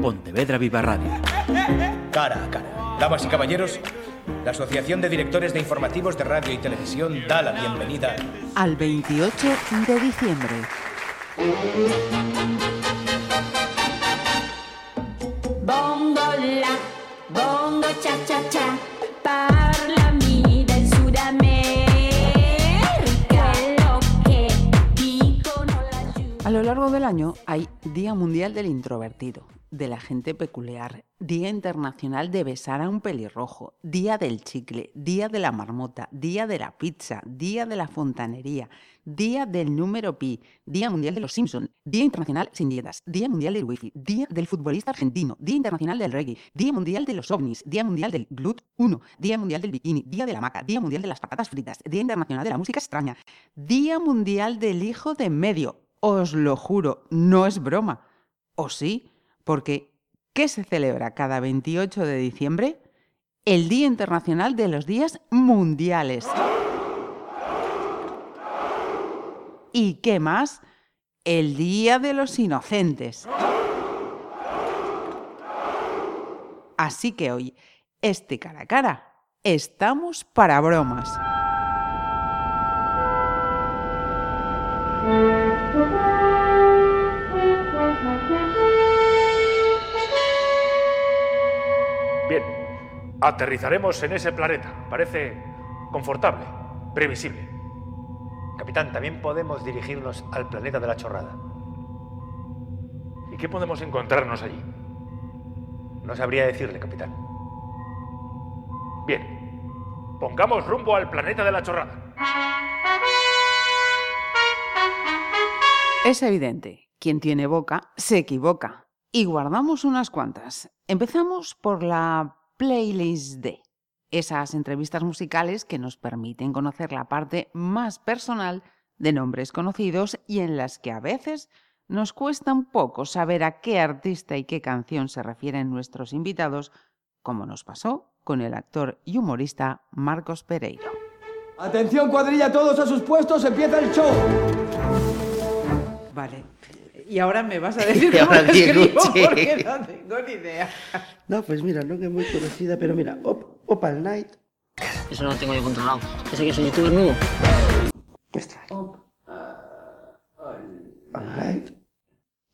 Pontevedra Viva Radio. Cara a cara. Damas y caballeros, la Asociación de Directores de Informativos de Radio y Televisión da la bienvenida al 28 de diciembre. Bongo la, bongo cha cha cha, parlami del Sudamérica. Lo que dicono laggiù. A lo largo del año hay Día Mundial del Introvertido, de la gente peculiar, Día Internacional de besar a un pelirrojo, Día del chicle, Día de la marmota, Día de la pizza, Día de la fontanería, Día del número pi, Día Mundial de los Simpson, Día Internacional sin dietas, Día Mundial del Wifi, Día del futbolista argentino, Día Internacional del reggae, Día Mundial de los ovnis, Día Mundial del glut 1, Día Mundial del bikini, Día de la maca, Día Mundial de las patatas fritas, Día Internacional de la música extraña, Día Mundial del hijo de medio. Os lo juro, no es broma. ¿O sí? Porque ¿qué se celebra cada 28 de diciembre? El Día Internacional de los Días Mundiales. ¿Y qué más? El Día de los Inocentes. Así que hoy, este cara a cara, estamos para bromas. Aterrizaremos en ese planeta. Parece confortable, previsible. Capitán, también podemos dirigirnos al planeta de la chorrada. ¿Y qué podemos encontrarnos allí? No sabría decirle, capitán. Bien, pongamos rumbo al planeta de la chorrada. Es evidente, quien tiene boca se equivoca. Y guardamos unas cuantas. Empezamos por la playlist D. Esas entrevistas musicales que nos permiten conocer la parte más personal de nombres conocidos y en las que a veces nos cuesta un poco saber a qué artista y qué canción se refieren nuestros invitados, como nos pasó con el actor y humorista Marcos Pereiro. Atención cuadrilla, todos a sus puestos, empieza el show. Vale. Y ahora me vas a decir cómo ahora escribo porque no tengo ni idea. No, pues mira, no que es muy conocida, pero mira, Op Opal Night. Eso no lo tengo yo controlado. Ese que es un youtuber nuevo. Esta. Opal Night.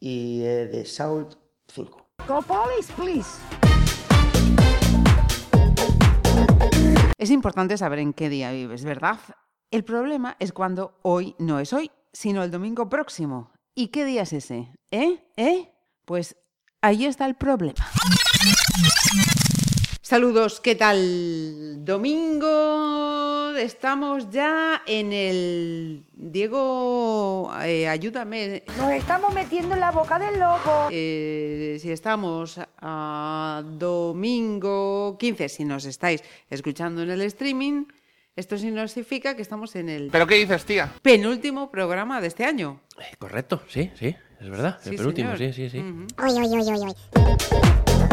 Y eh, de Sound 5. Es importante saber en qué día vives, ¿verdad? El problema es cuando hoy no es hoy, sino el domingo próximo. ¿Y qué día es ese? ¿Eh? ¿Eh? Pues ahí está el problema. Saludos, ¿qué tal? Domingo, estamos ya en el... Diego, eh, ayúdame. Nos estamos metiendo en la boca del lobo. Eh, si estamos a domingo 15, si nos estáis escuchando en el streaming, esto significa que estamos en el ¿Pero qué dices, tía? penúltimo programa de este año. Eh, correcto, sí, sí, es verdad. Sí, el penúltimo, señor. sí, sí, sí. Ujú. Uy, uy, uy, uy, uy.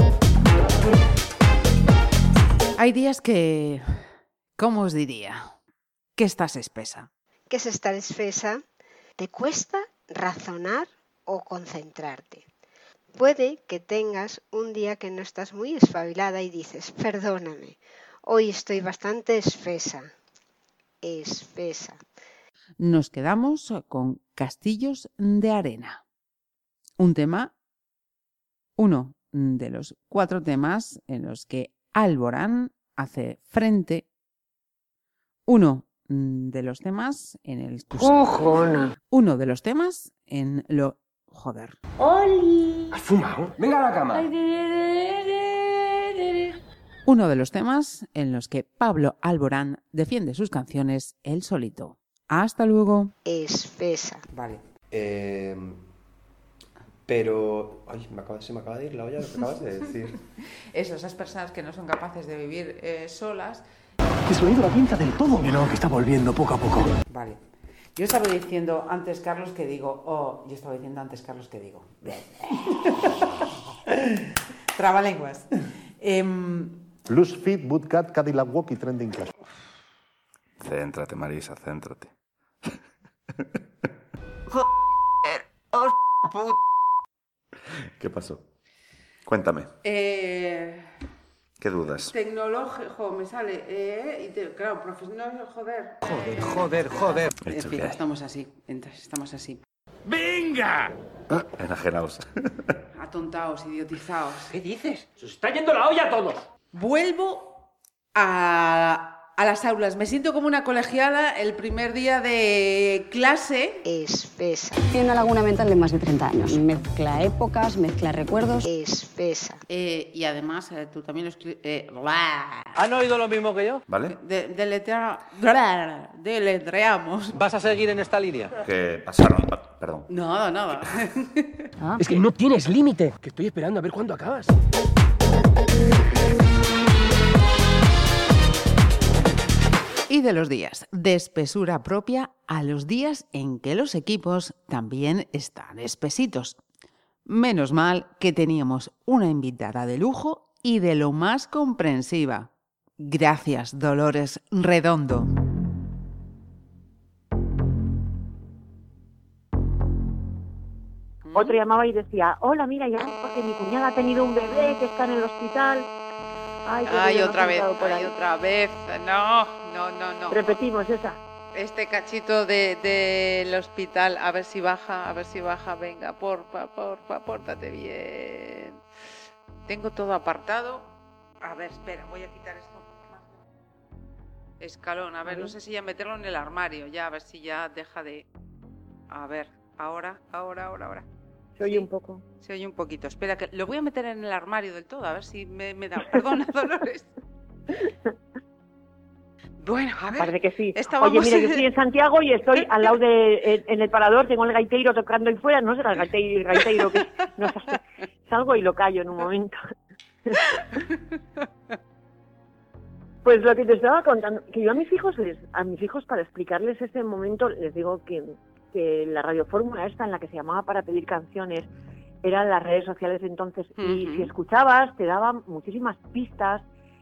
Hay días que, ¿cómo os diría? Que estás espesa. que es estar espesa, te cuesta razonar o concentrarte. Puede que tengas un día que no estás muy espabilada y dices, perdóname, hoy estoy bastante espesa. Espesa. Nos quedamos con Castillos de Arena. Un tema, uno de los cuatro temas en los que Alborán hace frente. Uno de los temas en el Cojona. uno de los temas en lo joder. ¡Oli! ¿Has fumado? Venga a la cama. Uno de los temas en los que Pablo Alborán defiende sus canciones él solito. Hasta luego. Espesa. Vale. Eh, pero. Ay, me acaba- se me acaba de ir la olla lo que acabas de decir. Eso, esas personas que no son capaces de vivir eh, solas. Ha ido la pinza del todo. Que no, que está volviendo poco a poco. Vale. Yo estaba diciendo antes, Carlos, que digo. Oh, yo estaba diciendo antes, Carlos, que digo. Trabalenguas. Em, Plus Fit, Bootcat, Cadillac Walk y Trending Cash. Céntrate, Marisa, céntrate. ¿Qué pasó? Cuéntame, Eh, ¿qué dudas? tecnológico, me sale. Eh, y te- claro, profesional, joder. Joder, joder, joder. Estamos así. entonces, Estamos así. ¡Venga! Ah, Enajenados. Atontados, idiotizados. ¿Qué dices? ¡Se os está yendo la olla a todos! Vuelvo a, a las aulas. Me siento como una colegiada el primer día de clase. Espesa. Tiene una laguna mental de más de 30 años. Mezcla épocas, mezcla recuerdos. Espesa. Eh, y además, eh, tú también lo escribes. Eh, bla. ¿Han oído lo mismo que yo? ¿Vale? de, deletreamos. ¿Vas a seguir en esta línea? Que pasaron. pa- Perdón. Nada, nada. Es que no tienes límite. Que estoy esperando a ver cuándo acabas. Y de los días de espesura propia a los días en que los equipos también están espesitos. Menos mal que teníamos una invitada de lujo y de lo más comprensiva. Gracias, Dolores Redondo. Otro llamaba y decía, hola, mira, ya porque mi cuñada ha tenido un bebé que está en el hospital. Ay, otra vez, por ay, ahí". otra vez. No, no, no, no. Repetimos esa. Este cachito de- del hospital, a ver si baja, a ver si baja. Venga, porfa, porfa, pórtate bien. Tengo todo apartado. A ver, espera, voy a quitar esto. Escalón, a ver, no sé si ya meterlo en el armario, ya, a ver si ya deja de... A ver, ahora, ahora, ahora, ahora. Se oye un poco. Se oye un poquito. Espera, que lo voy a meter en el armario del todo, a ver si me, me da... Perdona, Dolores. Bueno, a ver. Parece que sí. Oye, mira, yo estoy en Santiago y estoy al lado de, en, el parador, tengo el gaiteiro tocando ahí fuera, no será el gaiteiro, el gaiteiro que no salgo y lo callo en un momento. Pues lo que te estaba contando, que yo a mis hijos, les, a mis hijos para explicarles ese momento, les digo que, que la radiofórmula esta en la que se llamaba para pedir canciones eran las redes sociales de entonces. Y si escuchabas te daban muchísimas pistas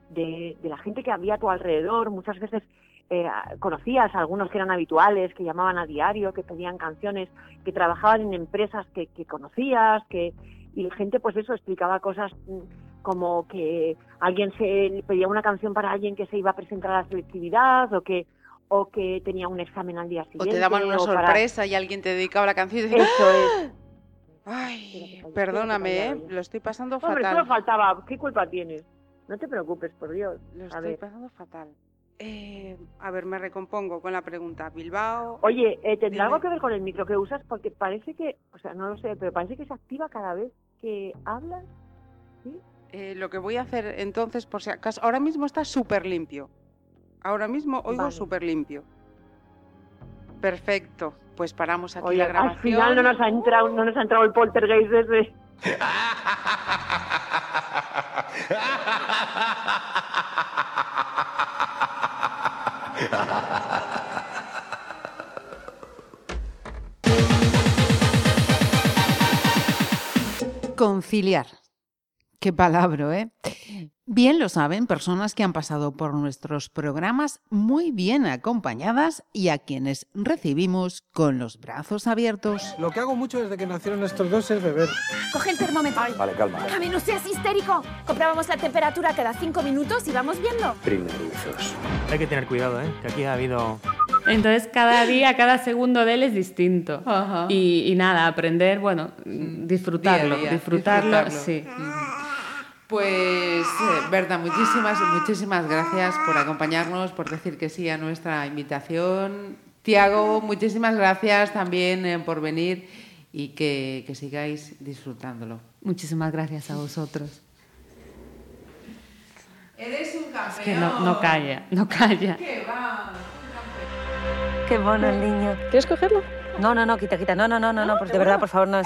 de, de la gente que había a tu alrededor, muchas veces eh, conocías a algunos que eran habituales, que llamaban a diario, que pedían canciones, que trabajaban en empresas que, que conocías, que y la gente pues eso explicaba cosas mm, como que alguien se pedía una canción para alguien que se iba a presentar a la selectividad o que o que tenía un examen al día O siguiente te daban una o para- sorpresa y alguien te dedicaba la canción y Eso es. Ay, perdóname, ¿eh? lo estoy pasando Hombre, fatal. solo faltaba. ¿Qué culpa tienes? No te preocupes, por Dios. Lo A estoy ver. pasando fatal. Eh, a ver, me recompongo con la pregunta. Bilbao. Oye, eh, ¿tendrá algo que ver con el micro que usas? Porque parece que, o sea, no lo sé, pero parece que se activa cada vez que hablas. Eh, lo que voy a hacer entonces, por si acaso, ahora mismo está súper limpio. Ahora mismo oigo Vale. súper limpio. Perfecto, pues paramos aquí Oye, la al grabación. final no nos ha entrado, no nos ha entrado el poltergeist ese. Conciliar. Qué palabra, ¿eh? Bien lo saben personas que han pasado por nuestros programas muy bien acompañadas y a quienes recibimos con los brazos abiertos. Lo que hago mucho desde que nacieron estos dos es beber. Coge el termómetro. Vale, calma. Javi, no seas histérico. Comprábamos la temperatura cada cinco minutos y vamos viendo. Primerizos. Hay que tener cuidado, ¿eh? Que aquí ha habido... Entonces cada día, cada segundo de él es distinto. Ajá. Y, y nada, aprender, bueno, disfrutarlo, Día día, disfrutarlo, disfrutarlo. sí. Pues, eh, Berta, muchísimas, muchísimas gracias por acompañarnos, por decir que sí a nuestra invitación. Tiago, muchísimas gracias también eh, por venir y que, que sigáis disfrutándolo. Muchísimas gracias a vosotros. Eres un campeón. Es que no, no calla, no calla. ¿Qué va? Qué bueno el niño. ¿Quieres cogerlo? No, no, no, quita, quita. No, no, no, no, no, de verdad, por favor, no.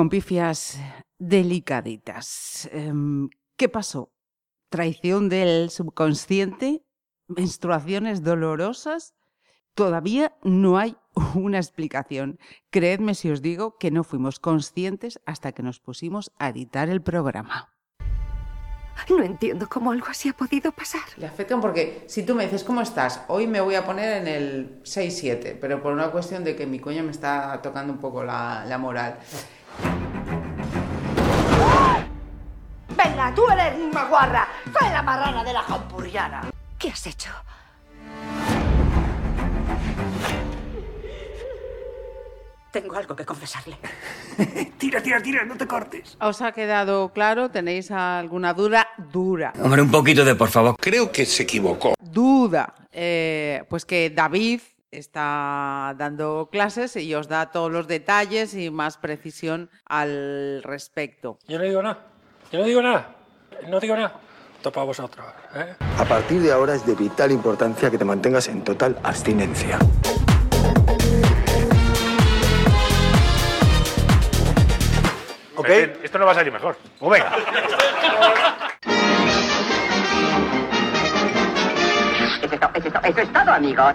Con pifias delicaditas. Em, ¿Qué pasó? ¿Traición del subconsciente? ¿Menstruaciones dolorosas? Todavía no hay una explicación. Creedme si os digo que no fuimos conscientes hasta que nos pusimos a editar el programa. No entiendo cómo algo así ha podido pasar. Le afectan porque si tú me dices, ¿cómo estás? Hoy me voy a poner en el 6-7, pero por una cuestión de que mi coño me está tocando un poco la, la moral. Venga, tú eres una guarra. Soy la marrana de la jampurriana. ¿Qué has hecho? Tengo algo que confesarle. tira, tira, tira, no te cortes. ¿Os ha quedado claro? ¿Tenéis alguna duda? Dura. Hombre, un poquito de por favor. Creo que se equivocó. Duda. Eh, pues que David está dando clases y os da todos los detalles y más precisión al respecto. Yo no digo nada. Yo no digo nada. No digo nada. Topa vosotros. ¿eh? A partir de ahora es de vital importancia que te mantengas en total abstinencia. ¿Ok? Esto no va a salir mejor. Pues venga. Eso es todo, amigos.